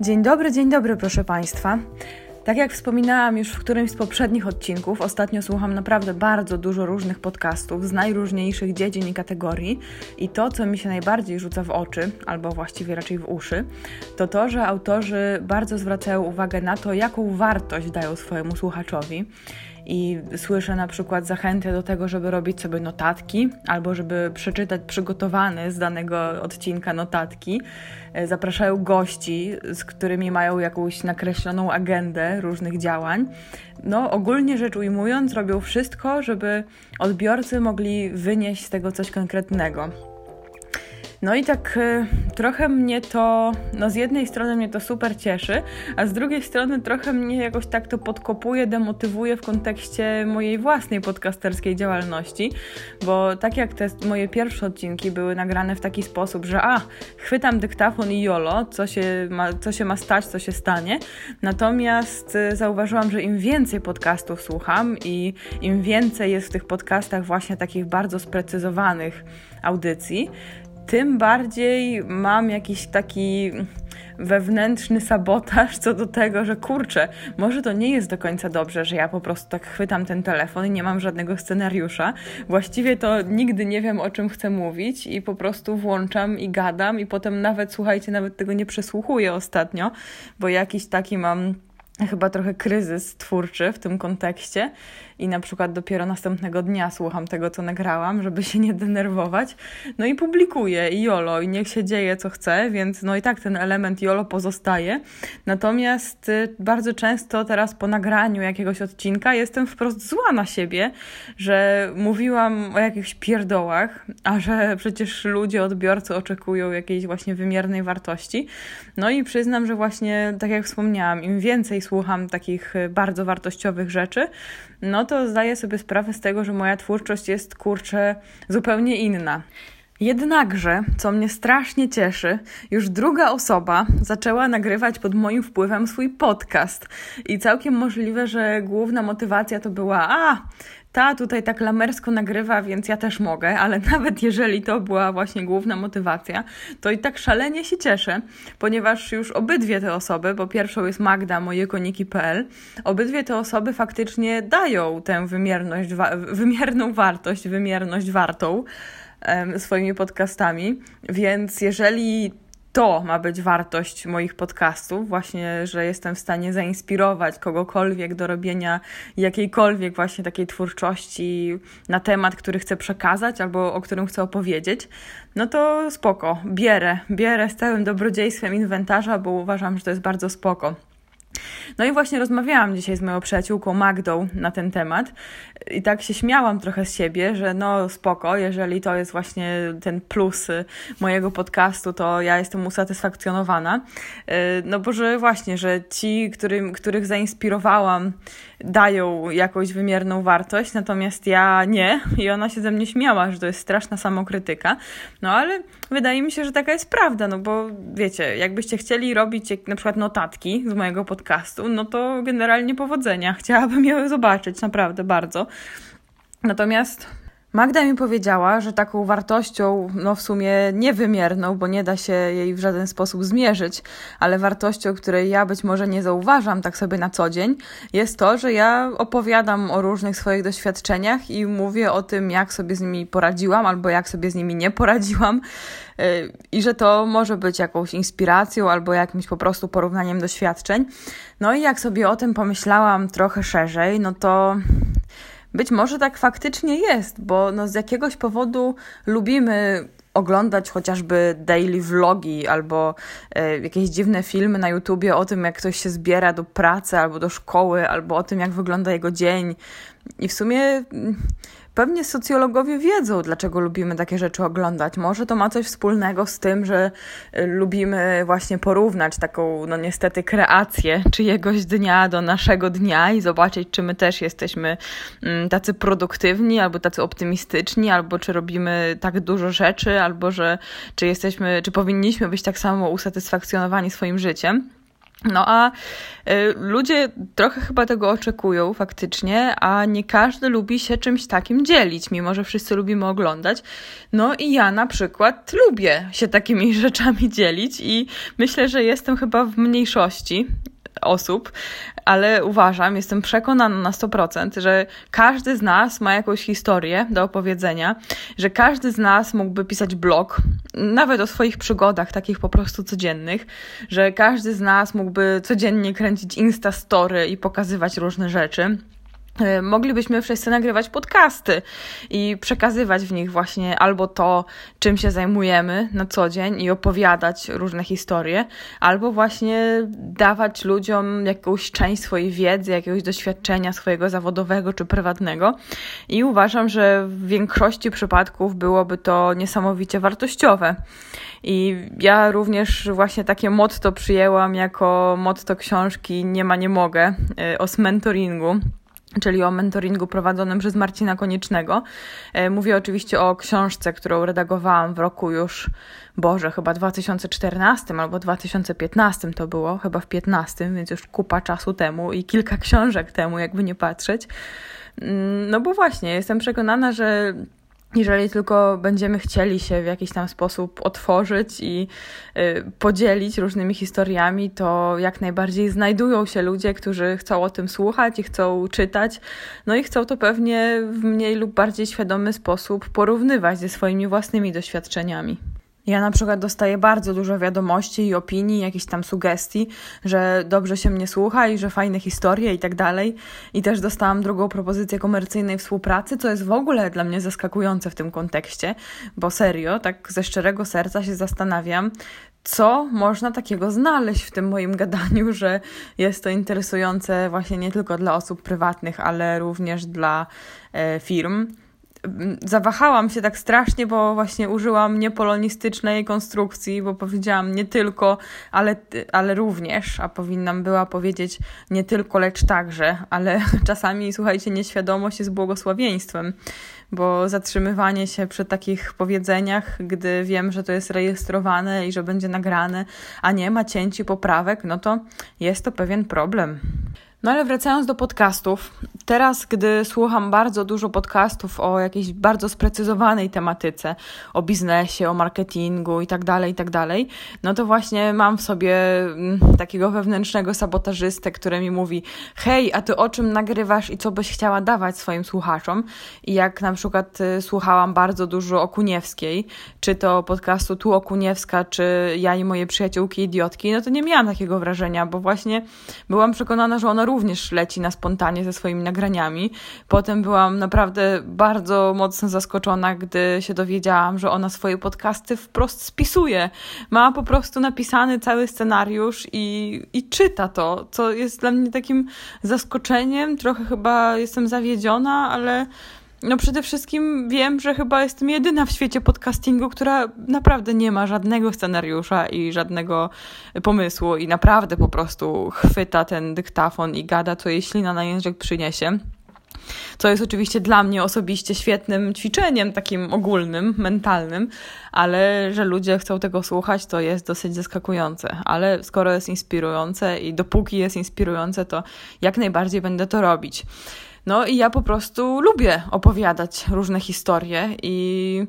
Dzień dobry, dzień dobry, proszę Państwa. Tak jak wspominałam już w którymś z poprzednich odcinków, ostatnio słucham naprawdę bardzo dużo różnych podcastów z najróżniejszych dziedzin i kategorii. I to, co mi się najbardziej rzuca w oczy, albo właściwie raczej w uszy, to to, że autorzy bardzo zwracają uwagę na to, jaką wartość dają swojemu słuchaczowi i słyszę na przykład zachętę do tego, żeby robić sobie notatki albo żeby przeczytać przygotowane z danego odcinka notatki. E, zapraszają gości, z którymi mają jakąś nakreśloną agendę różnych działań. No, ogólnie rzecz ujmując, robią wszystko, żeby odbiorcy mogli wynieść z tego coś konkretnego. No i tak y, trochę mnie to, no z jednej strony mnie to super cieszy, a z drugiej strony trochę mnie jakoś tak to podkopuje, demotywuje w kontekście mojej własnej podcasterskiej działalności, bo tak jak te moje pierwsze odcinki były nagrane w taki sposób, że a, chwytam dyktafon i jolo, co się ma, co się ma stać, co się stanie, natomiast y, zauważyłam, że im więcej podcastów słucham i im więcej jest w tych podcastach właśnie takich bardzo sprecyzowanych audycji, tym bardziej mam jakiś taki wewnętrzny sabotaż co do tego, że kurczę, może to nie jest do końca dobrze, że ja po prostu tak chwytam ten telefon i nie mam żadnego scenariusza. Właściwie to nigdy nie wiem, o czym chcę mówić i po prostu włączam i gadam i potem nawet, słuchajcie, nawet tego nie przesłuchuję ostatnio, bo jakiś taki mam chyba trochę kryzys twórczy w tym kontekście i na przykład dopiero następnego dnia słucham tego, co nagrałam, żeby się nie denerwować. No i publikuję i jolo i niech się dzieje, co chce, więc no i tak ten element jolo pozostaje. Natomiast y, bardzo często teraz po nagraniu jakiegoś odcinka jestem wprost zła na siebie, że mówiłam o jakichś pierdołach, a że przecież ludzie, odbiorcy oczekują jakiejś właśnie wymiernej wartości. No i przyznam, że właśnie tak jak wspomniałam, im więcej słucham takich y, bardzo wartościowych rzeczy, no to zdaję sobie sprawę z tego, że moja twórczość jest kurczę zupełnie inna. Jednakże, co mnie strasznie cieszy, już druga osoba zaczęła nagrywać pod moim wpływem swój podcast. I całkiem możliwe, że główna motywacja to była: A, ta tutaj tak lamersko nagrywa, więc ja też mogę, ale nawet jeżeli to była właśnie główna motywacja, to i tak szalenie się cieszę, ponieważ już obydwie te osoby, bo pierwszą jest Magda, moje koniki.pl, obydwie te osoby faktycznie dają tę wymierność, wa wymierną wartość, wymierność wartą swoimi podcastami, więc jeżeli to ma być wartość moich podcastów, właśnie, że jestem w stanie zainspirować kogokolwiek do robienia jakiejkolwiek właśnie takiej twórczości na temat, który chcę przekazać albo o którym chcę opowiedzieć, no to spoko, bierę, bierę z całym dobrodziejstwem inwentarza, bo uważam, że to jest bardzo spoko. No i właśnie rozmawiałam dzisiaj z moją przyjaciółką Magdą na ten temat i tak się śmiałam trochę z siebie, że no spoko, jeżeli to jest właśnie ten plus mojego podcastu, to ja jestem usatysfakcjonowana. Y, no bo że właśnie, że ci, którym, których zainspirowałam, dają jakąś wymierną wartość, natomiast ja nie i ona się ze mnie śmiała, że to jest straszna samokrytyka. No ale wydaje mi się, że taka jest prawda, no bo wiecie, jakbyście chcieli robić na przykład notatki z mojego podcastu, no to generalnie powodzenia. Chciałabym je zobaczyć, naprawdę bardzo. Natomiast Magda mi powiedziała, że taką wartością, no w sumie niewymierną, bo nie da się jej w żaden sposób zmierzyć, ale wartością, której ja być może nie zauważam tak sobie na co dzień, jest to, że ja opowiadam o różnych swoich doświadczeniach i mówię o tym, jak sobie z nimi poradziłam albo jak sobie z nimi nie poradziłam y, i że to może być jakąś inspiracją albo jakimś po prostu porównaniem doświadczeń. No i jak sobie o tym pomyślałam trochę szerzej, no to być może tak faktycznie jest, bo no z jakiegoś powodu lubimy oglądać chociażby daily vlogi albo e, jakieś dziwne filmy na YouTubie o tym, jak ktoś się zbiera do pracy albo do szkoły, albo o tym, jak wygląda jego dzień. I w sumie mm, Pewnie socjologowie wiedzą, dlaczego lubimy takie rzeczy oglądać. Może to ma coś wspólnego z tym, że y, lubimy właśnie porównać taką, no niestety, kreację czyjegoś dnia do naszego dnia i zobaczyć, czy my też jesteśmy mm, tacy produktywni, albo tacy optymistyczni, albo czy robimy tak dużo rzeczy, albo że czy jesteśmy, czy powinniśmy być tak samo usatysfakcjonowani swoim życiem. No a y, ludzie trochę chyba tego oczekują faktycznie, a nie każdy lubi się czymś takim dzielić, mimo że wszyscy lubimy oglądać. No i ja na przykład lubię się takimi rzeczami dzielić i myślę, że jestem chyba w mniejszości osób, ale uważam, jestem przekonana na 100%, że każdy z nas ma jakąś historię do opowiedzenia, że każdy z nas mógłby pisać blog, nawet o swoich przygodach, takich po prostu codziennych, że każdy z nas mógłby codziennie kręcić Insta Story i pokazywać różne rzeczy moglibyśmy wszyscy nagrywać podcasty i przekazywać w nich właśnie albo to, czym się zajmujemy na co dzień i opowiadać różne historie, albo właśnie dawać ludziom jakąś część swojej wiedzy, jakiegoś doświadczenia swojego zawodowego czy prywatnego. I uważam, że w większości przypadków byłoby to niesamowicie wartościowe. I ja również właśnie takie motto przyjęłam jako motto książki Nie ma, nie mogę e, o mentoringu czyli o mentoringu prowadzonym przez Marcina Koniecznego. E, mówię oczywiście o książce, którą redagowałam w roku już, Boże, chyba 2014 albo 2015 to było, chyba w 15, więc już kupa czasu temu i kilka książek temu, jakby nie patrzeć. Mm, no bo właśnie, jestem przekonana, że jeżeli tylko będziemy chcieli się w jakiś tam sposób otworzyć i y, podzielić różnymi historiami, to jak najbardziej znajdują się ludzie, którzy chcą o tym słuchać i chcą czytać, no i chcą to pewnie w mniej lub bardziej świadomy sposób porównywać ze swoimi własnymi doświadczeniami. Ja na przykład dostaję bardzo dużo wiadomości i opinii, jakichś tam sugestii, że dobrze się mnie słucha i że fajne historie i tak dalej. I też dostałam drugą propozycję komercyjnej współpracy, co jest w ogóle dla mnie zaskakujące w tym kontekście, bo serio, tak ze szczerego serca się zastanawiam, co można takiego znaleźć w tym moim gadaniu, że jest to interesujące właśnie nie tylko dla osób prywatnych, ale również dla e, firm zawahałam się tak strasznie, bo właśnie użyłam niepolonistycznej konstrukcji, bo powiedziałam nie tylko, ale, ale również, a powinnam była powiedzieć nie tylko, lecz także, ale czasami, słuchajcie, nieświadomość jest błogosławieństwem, bo zatrzymywanie się przy takich powiedzeniach, gdy wiem, że to jest rejestrowane i że będzie nagrane, a nie ma cięci poprawek, no to jest to pewien problem. No ale wracając do podcastów, teraz, gdy słucham bardzo dużo podcastów o jakiejś bardzo sprecyzowanej tematyce, o biznesie, o marketingu itd., tak itd., tak no to właśnie mam w sobie mm, takiego wewnętrznego sabotażystę, który mi mówi: Hej, a ty o czym nagrywasz i co byś chciała dawać swoim słuchaczom? I jak na przykład y, słuchałam bardzo dużo Okuniewskiej, czy to podcastu Tu Okuniewska, czy Ja i moje przyjaciółki idiotki, no to nie miałam takiego wrażenia, bo właśnie byłam przekonana, że ona również leci na spontanie ze swoimi nagraniami. Potem byłam naprawdę bardzo mocno zaskoczona, gdy się dowiedziałam, że ona swoje podcasty wprost spisuje. Ma po prostu napisany cały scenariusz i, i czyta to, co jest dla mnie takim zaskoczeniem. Trochę chyba jestem zawiedziona, ale no przede wszystkim wiem, że chyba jestem jedyna w świecie podcastingu, która naprawdę nie ma żadnego scenariusza i żadnego pomysłu i naprawdę po prostu chwyta ten dyktafon i gada, co jej ślina na język przyniesie. Co jest oczywiście dla mnie osobiście świetnym ćwiczeniem, takim ogólnym, mentalnym, ale że ludzie chcą tego słuchać, to jest dosyć zaskakujące. Ale skoro jest inspirujące i dopóki jest inspirujące, to jak najbardziej będę to robić. No i ja po prostu lubię opowiadać różne historie i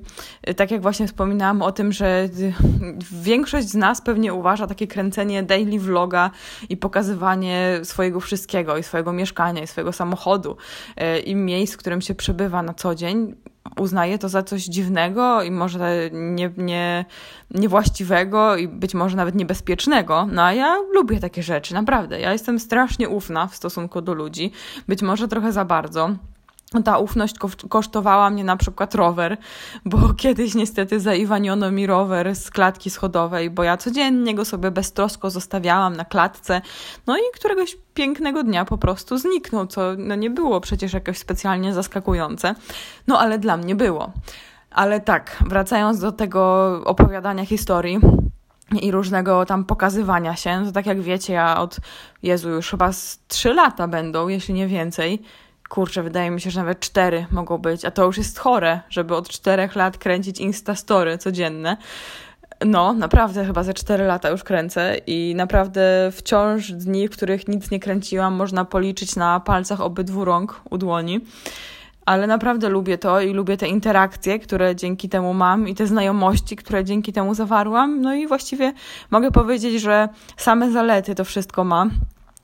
tak jak właśnie wspominałam o tym, że większość z nas pewnie uważa takie kręcenie daily vloga i pokazywanie swojego wszystkiego i swojego mieszkania i swojego samochodu e, i miejsc, w którym się przebywa na co dzień uznaje to za coś dziwnego i może nie, nie, niewłaściwego i być może nawet niebezpiecznego. No a ja lubię takie rzeczy, naprawdę. Ja jestem strasznie ufna w stosunku do ludzi, być może trochę za bardzo ta ufność kosztowała mnie na przykład rower, bo kiedyś niestety zaiwaniono mi rower z klatki schodowej, bo ja codziennie go sobie beztrosko zostawiałam na klatce, no i któregoś pięknego dnia po prostu zniknął, co no nie było przecież jakoś specjalnie zaskakujące, no ale dla mnie było. Ale tak, wracając do tego opowiadania historii, i różnego tam pokazywania się, to tak jak wiecie, ja od Jezu już chyba z trzy lata będą, jeśli nie więcej, kurczę, wydaje mi się, że nawet cztery mogą być, a to już jest chore, żeby od czterech lat kręcić Instastory codzienne. No, naprawdę chyba ze 4 lata już kręcę i naprawdę wciąż dni, w których nic nie kręciłam, można policzyć na palcach obydwu rąk u dłoni. Ale naprawdę lubię to i lubię te interakcje, które dzięki temu mam i te znajomości, które dzięki temu zawarłam. No i właściwie mogę powiedzieć, że same zalety to wszystko ma.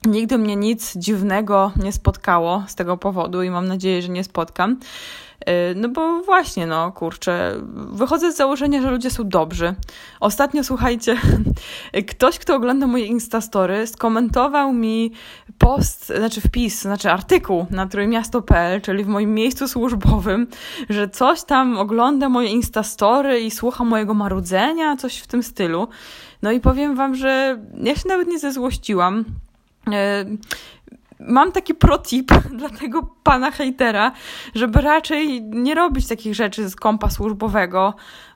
Nigdy mnie nic dziwnego nie spotkało z tego powodu i mam nadzieję, że nie spotkam. Y, no bo właśnie, no kurczę, wychodzę z założenia, że ludzie są dobrzy. Ostatnio, słuchajcie, ktoś, kto ogląda moje Instastory, skomentował mi post, znaczy wpis, znaczy artykuł na trójmiasto.pl, czyli w moim miejscu służbowym, że coś tam ogląda moje Instastory i słucha mojego marudzenia, coś w tym stylu. No i powiem wam, że ja się nawet nie zezłościłam. Y, mam taki protip dla tego pana hejtera, żeby raczej nie robić takich rzeczy z kompa służbowego,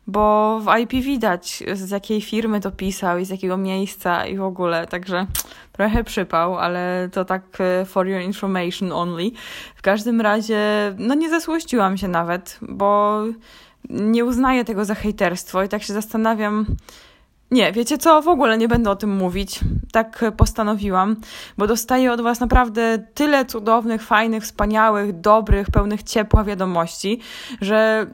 bo w IP widać z jakiej firmy to pisał i z jakiego miejsca i w ogóle, także trochę przypał, ale to tak e, for your information only. W każdym razie, no nie zasłościłam się nawet, bo nie uznaję tego za hejterstwo i tak się zastanawiam, nie, wiecie co, w ogóle nie będę o tym mówić. Tak postanowiłam, bo dostaję od Was naprawdę tyle cudownych, fajnych, wspaniałych, dobrych, pełnych ciepła wiadomości, że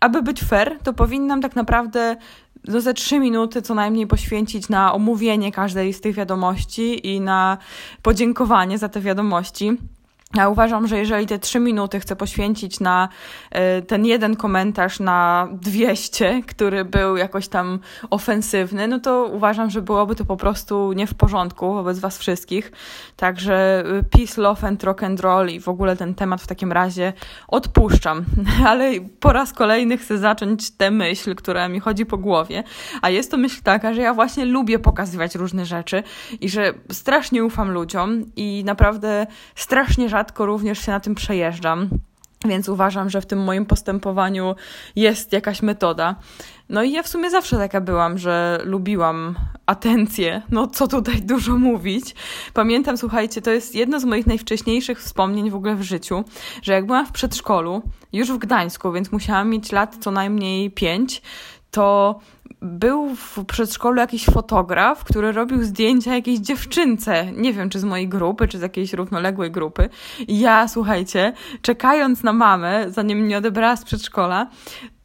aby być fair, to powinnam tak naprawdę do ze trzy minuty co najmniej poświęcić na omówienie każdej z tych wiadomości i na podziękowanie za te wiadomości. Ja uważam, że jeżeli te trzy minuty chcę poświęcić na y, ten jeden komentarz na 200, który był jakoś tam ofensywny, no to uważam, że byłoby to po prostu nie w porządku wobec Was wszystkich. Także y, peace, love and rock and roll i w ogóle ten temat w takim razie odpuszczam. Ale po raz kolejny chcę zacząć tę myśl, która mi chodzi po głowie. A jest to myśl taka, że ja właśnie lubię pokazywać różne rzeczy i że strasznie ufam ludziom i naprawdę strasznie rzadko rzadko również się na tym przejeżdżam. Więc uważam, że w tym moim postępowaniu jest jakaś metoda. No i ja w sumie zawsze taka byłam, że lubiłam atencję. No co tutaj dużo mówić. Pamiętam, słuchajcie, to jest jedno z moich najwcześniejszych wspomnień w ogóle w życiu, że jak byłam w przedszkolu, już w Gdańsku, więc musiałam mieć lat co najmniej pięć, to był w przedszkolu jakiś fotograf, który robił zdjęcia jakiejś dziewczynce. Nie wiem, czy z mojej grupy, czy z jakiejś równoległej grupy. I ja, słuchajcie, czekając na mamę, zanim mnie odebrała z przedszkola,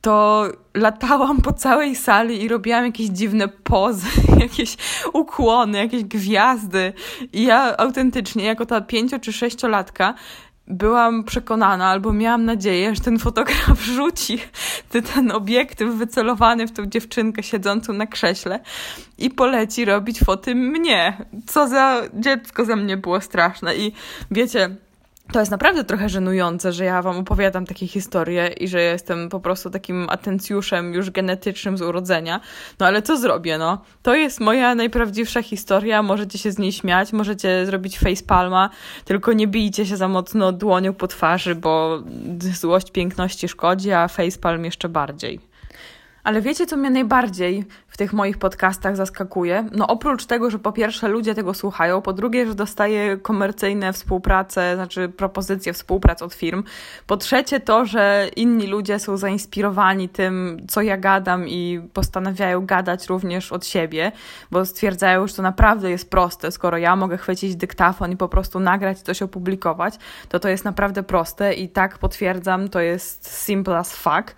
to latałam po całej sali i robiłam jakieś dziwne pozy, jakieś ukłony, jakieś gwiazdy. I ja autentycznie, jako ta pięcio czy sześciolatka, byłam przekonana albo miałam nadzieję, że ten fotograf rzuci ten obiektyw wycelowany w tą dziewczynkę siedzącą na krześle i poleci robić foty mnie. Co za dziecko za mnie było straszne. I wiecie, to jest naprawdę trochę żenujące, że ja wam opowiadam takie historie i że jestem po prostu takim atencjuszem już genetycznym z urodzenia. No ale co zrobię, no? To jest moja najprawdziwsza historia, możecie się z niej śmiać, możecie zrobić facepalma, tylko nie bijcie się za mocno dłonią po twarzy, bo złość piękności szkodzi, a facepalm jeszcze bardziej. Ale wiecie, co mnie najbardziej w tych moich podcastach zaskakuje? No oprócz tego, że po pierwsze ludzie tego słuchają, po drugie, że dostaję komercyjne współprace, znaczy propozycje współprac od firm, po trzecie to, że inni ludzie są zainspirowani tym, co ja gadam i postanawiają gadać również od siebie, bo stwierdzają, że to naprawdę jest proste, skoro ja mogę chwycić dyktafon i po prostu nagrać coś opublikować, to to jest naprawdę proste i tak potwierdzam, to jest simple as fuck.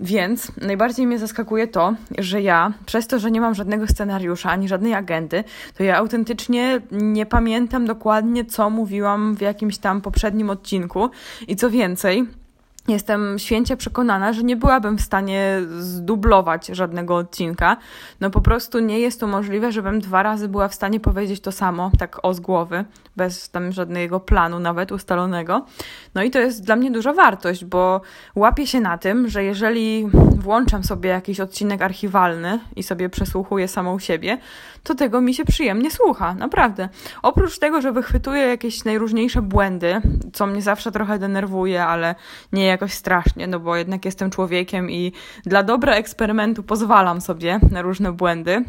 Więc najbardziej mnie zaskakuje to, że ja, przez to, że nie mam żadnego scenariusza ani żadnej agendy, to ja autentycznie nie pamiętam dokładnie, co mówiłam w jakimś tam poprzednim odcinku. I co więcej, Jestem święcie przekonana, że nie byłabym w stanie zdublować żadnego odcinka. No po prostu nie jest to możliwe, żebym dwa razy była w stanie powiedzieć to samo, tak o z głowy, bez tam żadnego planu nawet ustalonego. No i to jest dla mnie duża wartość, bo łapię się na tym, że jeżeli włączam sobie jakiś odcinek archiwalny i sobie przesłuchuję samą siebie, to tego mi się przyjemnie słucha, naprawdę. Oprócz tego, że wychwytuję jakieś najróżniejsze błędy, co mnie zawsze trochę denerwuje, ale nie jakoś strasznie, no bo jednak jestem człowiekiem i dla dobra eksperymentu pozwalam sobie na różne błędy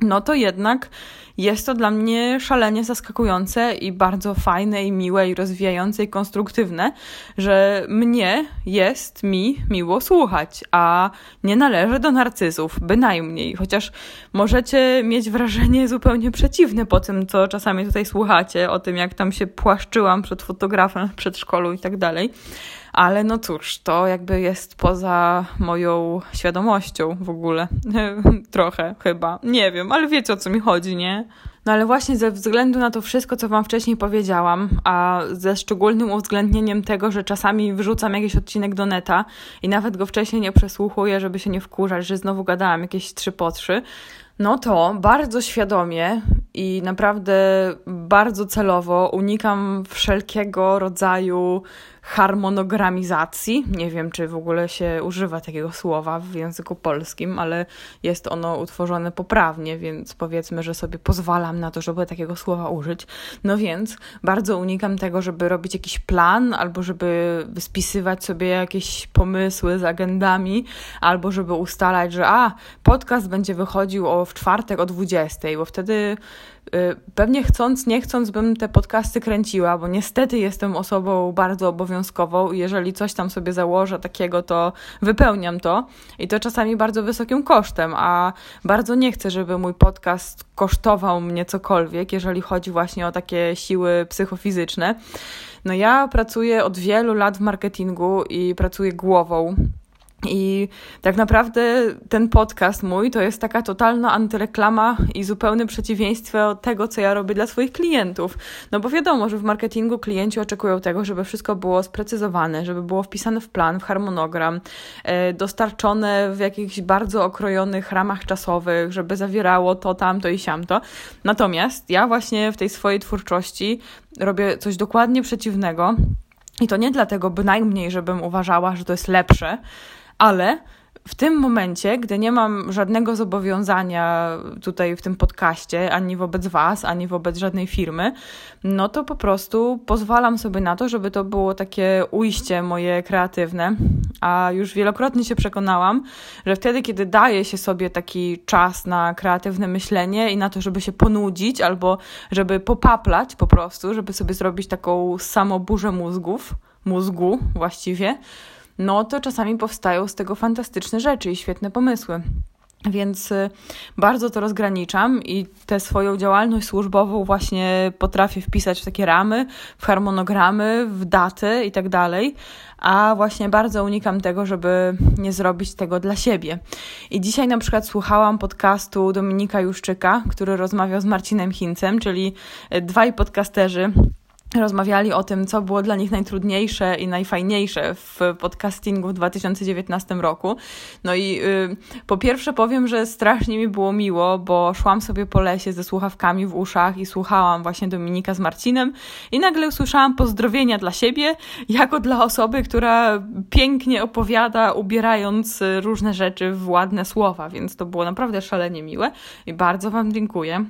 no to jednak jest to dla mnie szalenie zaskakujące i bardzo fajne i miłe i rozwijające i konstruktywne, że mnie jest mi miło słuchać, a nie należy do narcyzów, bynajmniej. Chociaż możecie mieć wrażenie zupełnie przeciwne po tym, co czasami tutaj słuchacie, o tym, jak tam się płaszczyłam przed fotografem w przedszkolu i tak dalej. Ale no cóż, to jakby jest poza moją świadomością w ogóle. Trochę chyba. Nie wiem, ale wiecie o co mi chodzi, nie? No ale właśnie ze względu na to wszystko, co Wam wcześniej powiedziałam, a ze szczególnym uwzględnieniem tego, że czasami wrzucam jakiś odcinek do neta i nawet go wcześniej nie przesłuchuję, żeby się nie wkurzać, że znowu gadałam jakieś trzy po trzy, no to bardzo świadomie i naprawdę bardzo celowo unikam wszelkiego rodzaju harmonogramizacji. Nie wiem, czy w ogóle się używa takiego słowa w języku polskim, ale jest ono utworzone poprawnie, więc powiedzmy, że sobie pozwalam na to, żeby takiego słowa użyć. No więc bardzo unikam tego, żeby robić jakiś plan, albo żeby spisywać sobie jakieś pomysły z agendami, albo żeby ustalać, że a, podcast będzie wychodził o, w czwartek o 20, bo wtedy pewnie chcąc, nie chcąc, bym te podcasty kręciła, bo niestety jestem osobą bardzo obowiązkową i jeżeli coś tam sobie założę takiego, to wypełniam to i to czasami bardzo wysokim kosztem, a bardzo nie chcę, żeby mój podcast kosztował mnie cokolwiek, jeżeli chodzi właśnie o takie siły psychofizyczne. No ja pracuję od wielu lat w marketingu i pracuję głową i tak naprawdę ten podcast mój to jest taka totalna antyreklama i zupełne przeciwieństwo tego, co ja robię dla swoich klientów. No bo wiadomo, że w marketingu klienci oczekują tego, żeby wszystko było sprecyzowane, żeby było wpisane w plan, w harmonogram, e, dostarczone w jakichś bardzo okrojonych ramach czasowych, żeby zawierało to, tamto i siamto. Natomiast ja właśnie w tej swojej twórczości robię coś dokładnie przeciwnego. I to nie dlatego bynajmniej, żebym uważała, że to jest lepsze, ale w tym momencie, gdy nie mam żadnego zobowiązania tutaj w tym podcaście, ani wobec Was, ani wobec żadnej firmy, no to po prostu pozwalam sobie na to, żeby to było takie ujście moje kreatywne. A już wielokrotnie się przekonałam, że wtedy, kiedy daje się sobie taki czas na kreatywne myślenie i na to, żeby się ponudzić albo żeby popaplać po prostu, żeby sobie zrobić taką samoburzę mózgów, mózgu właściwie, no to czasami powstają z tego fantastyczne rzeczy i świetne pomysły. Więc y, bardzo to rozgraniczam i tę swoją działalność służbową właśnie potrafię wpisać w takie ramy, w harmonogramy, w daty i tak dalej, a właśnie bardzo unikam tego, żeby nie zrobić tego dla siebie. I dzisiaj na przykład słuchałam podcastu Dominika Juszczyka, który rozmawiał z Marcinem Chincem, czyli y, dwaj podcasterzy rozmawiali o tym, co było dla nich najtrudniejsze i najfajniejsze w podcastingu w 2019 roku. No i y, po pierwsze powiem, że strasznie mi było miło, bo szłam sobie po lesie ze słuchawkami w uszach i słuchałam właśnie Dominika z Marcinem i nagle usłyszałam pozdrowienia dla siebie, jako dla osoby, która pięknie opowiada, ubierając różne rzeczy w ładne słowa, więc to było naprawdę szalenie miłe i bardzo Wam dziękuję.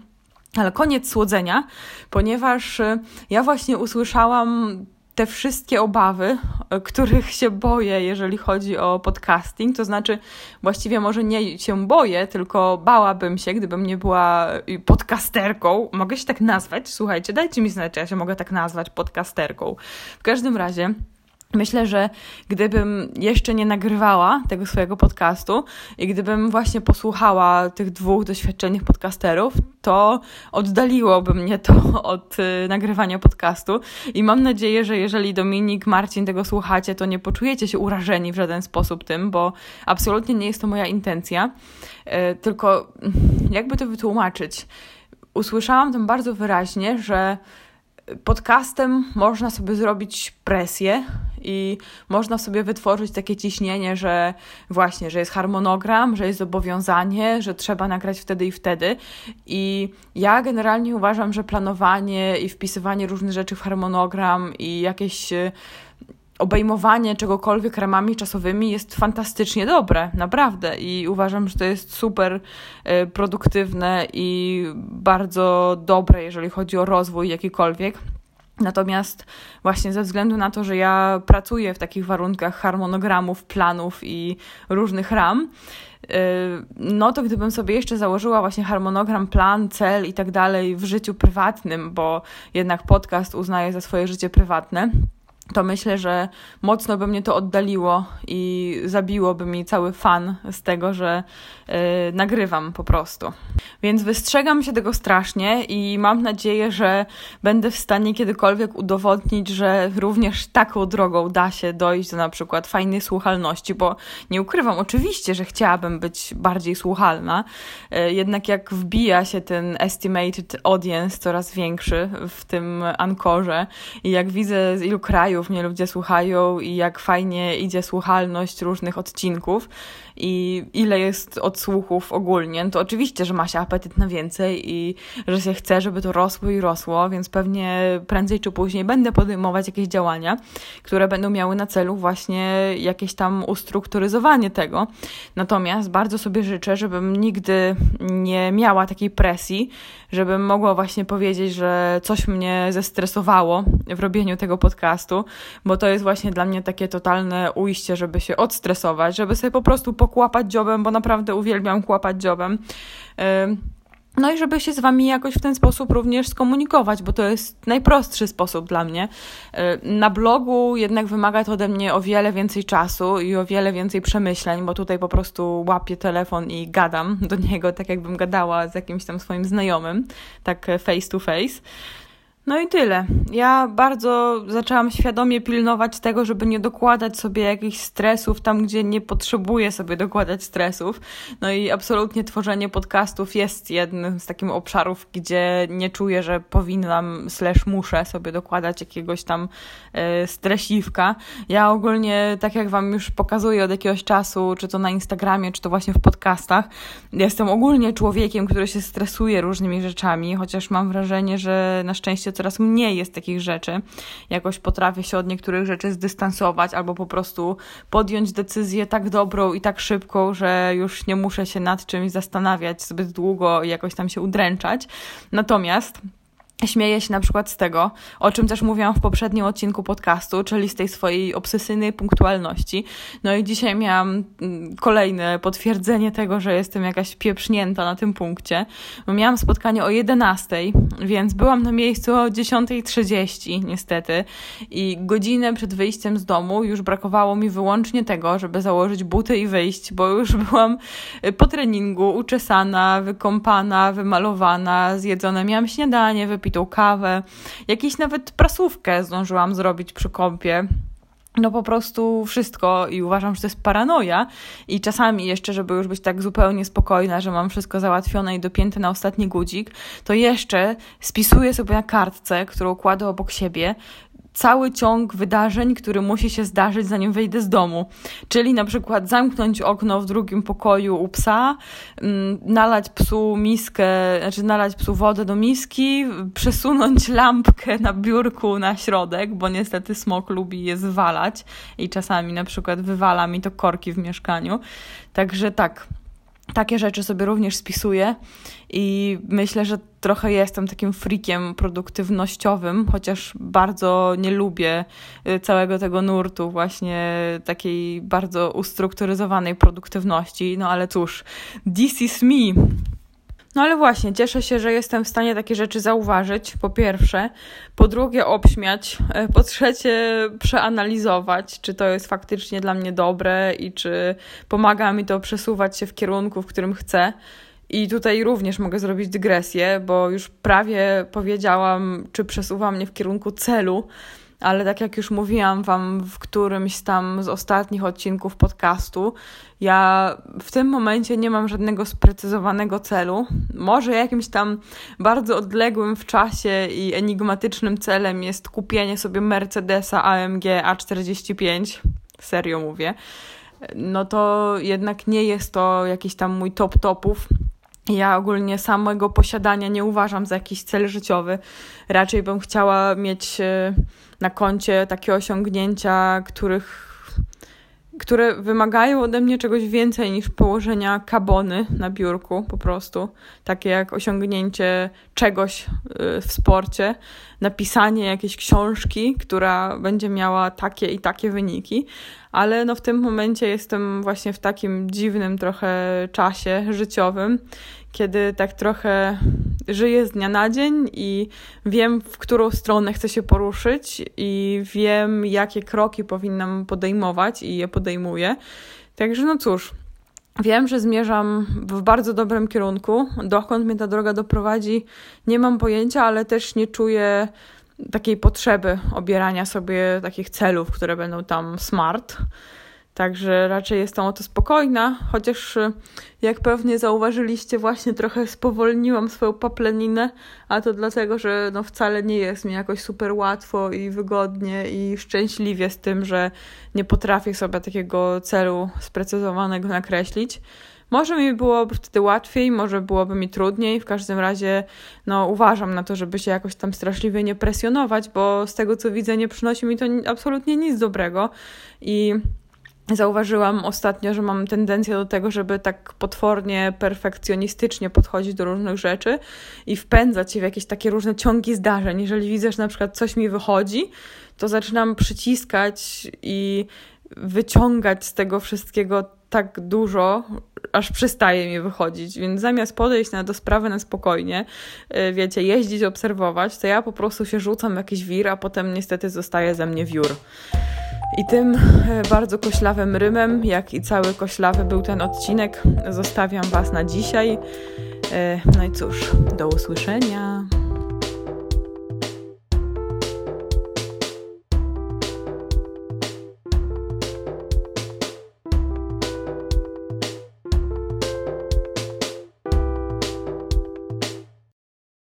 Ale koniec słodzenia, ponieważ y, ja właśnie usłyszałam te wszystkie obawy, y, których się boję, jeżeli chodzi o podcasting. To znaczy, właściwie może nie się boję, tylko bałabym się, gdybym nie była y, podcasterką. Mogę się tak nazwać? Słuchajcie, dajcie mi znać, czy ja się mogę tak nazwać podcasterką. W każdym razie. Myślę, że gdybym jeszcze nie nagrywała tego swojego podcastu i gdybym właśnie posłuchała tych dwóch doświadczonych podcasterów, to oddaliłoby mnie to od y, nagrywania podcastu. I mam nadzieję, że jeżeli Dominik, Marcin tego słuchacie, to nie poczujecie się urażeni w żaden sposób tym, bo absolutnie nie jest to moja intencja. Y, tylko jakby to wytłumaczyć? Usłyszałam tam bardzo wyraźnie, że podcastem można sobie zrobić presję i można sobie wytworzyć takie ciśnienie, że właśnie, że jest harmonogram, że jest zobowiązanie, że trzeba nagrać wtedy i wtedy. I ja generalnie uważam, że planowanie i wpisywanie różnych rzeczy w harmonogram i jakieś obejmowanie czegokolwiek ramami czasowymi jest fantastycznie dobre, naprawdę. I uważam, że to jest super e, produktywne i bardzo dobre, jeżeli chodzi o rozwój jakikolwiek. Natomiast właśnie ze względu na to, że ja pracuję w takich warunkach harmonogramów, planów i różnych ram, y, no to gdybym sobie jeszcze założyła właśnie harmonogram, plan, cel i tak dalej w życiu prywatnym, bo jednak podcast uznaję za swoje życie prywatne, to myślę, że mocno by mnie to oddaliło i zabiłoby mi cały fan z tego, że yy, nagrywam po prostu. Więc wystrzegam się tego strasznie i mam nadzieję, że będę w stanie kiedykolwiek udowodnić, że również taką drogą da się dojść do na przykład fajnej słuchalności, bo nie ukrywam, oczywiście, że chciałabym być bardziej słuchalna, yy, jednak jak wbija się ten estimated audience coraz większy w tym ankorze i jak widzę z ilu krajów, mnie ludzie słuchają i jak fajnie idzie słuchalność różnych odcinków i ile jest odsłuchów ogólnie, to oczywiście, że ma się apetyt na więcej i że się chce, żeby to rosło i rosło, więc pewnie prędzej czy później będę podejmować jakieś działania, które będą miały na celu właśnie jakieś tam ustrukturyzowanie tego. Natomiast bardzo sobie życzę, żebym nigdy nie miała takiej presji, żebym mogła właśnie powiedzieć, że coś mnie zestresowało w robieniu tego podcastu, bo to jest właśnie dla mnie takie totalne ujście, żeby się odstresować, żeby sobie po prostu pokłapać dziobem, bo naprawdę uwielbiam kłapać dziobem. No i żeby się z Wami jakoś w ten sposób również skomunikować, bo to jest najprostszy sposób dla mnie. Na blogu jednak wymaga to ode mnie o wiele więcej czasu i o wiele więcej przemyśleń, bo tutaj po prostu łapię telefon i gadam do niego, tak jakbym gadała z jakimś tam swoim znajomym, tak face to face. No i tyle. Ja bardzo zaczęłam świadomie pilnować tego, żeby nie dokładać sobie jakichś stresów tam, gdzie nie potrzebuję sobie dokładać stresów. No i absolutnie tworzenie podcastów jest jednym z takich obszarów, gdzie nie czuję, że powinnam slash muszę sobie dokładać jakiegoś tam y, stresiwka. Ja ogólnie, tak jak Wam już pokazuję od jakiegoś czasu, czy to na Instagramie, czy to właśnie w podcastach, jestem ogólnie człowiekiem, który się stresuje różnymi rzeczami, chociaż mam wrażenie, że na szczęście coraz mniej jest takich rzeczy. Jakoś potrafię się od niektórych rzeczy zdystansować albo po prostu podjąć decyzję tak dobrą i tak szybką, że już nie muszę się nad czymś zastanawiać zbyt długo i jakoś tam się udręczać. Natomiast Śmieję się na przykład z tego, o czym też mówiłam w poprzednim odcinku podcastu, czyli z tej swojej obsesyjnej punktualności. No i dzisiaj miałam mm, kolejne potwierdzenie tego, że jestem jakaś pieprznięta na tym punkcie. Miałam spotkanie o 11, więc byłam na miejscu o 10.30 niestety i godzinę przed wyjściem z domu już brakowało mi wyłącznie tego, żeby założyć buty i wyjść, bo już byłam po treningu uczesana, wykąpana, wymalowana, zjedzone. Miałam śniadanie, wypite wypitą kawę, jakieś nawet prasówkę zdążyłam zrobić przy kąpie. No po prostu wszystko i uważam, że to jest paranoja i czasami jeszcze, żeby już być tak zupełnie spokojna, że mam wszystko załatwione i dopięte na ostatni gudzik, to jeszcze spisuję sobie na kartce, którą kładę obok siebie, cały ciąg wydarzeń, który musi się zdarzyć, zanim wyjdę z domu. Czyli na przykład zamknąć okno w drugim pokoju u psa, mm, nalać psu miskę, znaczy nalać psu wodę do miski, przesunąć lampkę na biurku na środek, bo niestety smok lubi je zwalać i czasami na przykład wywala mi to korki w mieszkaniu. Także tak, takie rzeczy sobie również spisuję i myślę, że trochę jestem takim frikiem produktywnościowym, chociaż bardzo nie lubię y, całego tego nurtu właśnie takiej bardzo ustrukturyzowanej produktywności, no ale cóż, this is me. No ale właśnie, cieszę się, że jestem w stanie takie rzeczy zauważyć, po pierwsze, po drugie obśmiać, e, po trzecie przeanalizować, czy to jest faktycznie dla mnie dobre i czy pomaga mi to przesuwać się w kierunku, w którym chcę. I tutaj również mogę zrobić dygresję, bo już prawie powiedziałam, czy przesuwa mnie w kierunku celu, ale tak jak już mówiłam Wam w którymś tam z ostatnich odcinków podcastu, ja w tym momencie nie mam żadnego sprecyzowanego celu. Może jakimś tam bardzo odległym w czasie i enigmatycznym celem jest kupienie sobie Mercedesa AMG A45, serio mówię. No to jednak nie jest to jakiś tam mój top topów ja ogólnie samego posiadania nie uważam za jakiś cel życiowy. Raczej bym chciała mieć e, na koncie takie osiągnięcia, których które wymagają ode mnie czegoś więcej niż położenia kabony na biurku, po prostu. Takie jak osiągnięcie czegoś y, w sporcie, napisanie jakiejś książki, która będzie miała takie i takie wyniki. Ale no w tym momencie jestem właśnie w takim dziwnym trochę czasie życiowym, kiedy tak trochę żyję z dnia na dzień i wiem, w którą stronę chcę się poruszyć i wiem, jakie kroki powinnam podejmować i je podejmuję. Także no cóż, Wiem, że zmierzam w bardzo dobrym kierunku. Dokąd mnie ta droga doprowadzi, nie mam pojęcia, ale też nie czuję takiej potrzeby obierania sobie takich celów, które będą tam smart. Także raczej jestem o to spokojna, chociaż y, jak pewnie zauważyliście, właśnie trochę spowolniłam swoją papleninę, a to dlatego, że no wcale nie jest mi jakoś super łatwo i wygodnie i szczęśliwie z tym, że nie potrafię sobie takiego celu sprecyzowanego nakreślić. Może mi byłoby wtedy łatwiej, może byłoby mi trudniej. W każdym razie no, uważam na to, żeby się jakoś tam straszliwie nie presjonować, bo z tego co widzę, nie przynosi mi to absolutnie nic dobrego. I Zauważyłam ostatnio, że mam tendencję do tego, żeby tak potwornie, perfekcjonistycznie podchodzić do różnych rzeczy i wpędzać się w jakieś takie różne ciągi zdarzeń. Jeżeli widzę, że na przykład coś mi wychodzi, to zaczynam przyciskać i wyciągać z tego wszystkiego tak dużo, aż przestaje mi wychodzić. Więc zamiast podejść na do sprawy na spokojnie, y, wiecie, jeździć, obserwować, to ja po prostu się rzucam jakiś wir, a potem niestety zostaje ze mnie wiór. I tym e, bardzo koślawym rymem, jak i cały koślawy był ten odcinek, zostawiam Was na dzisiaj. E, no i cóż, do usłyszenia.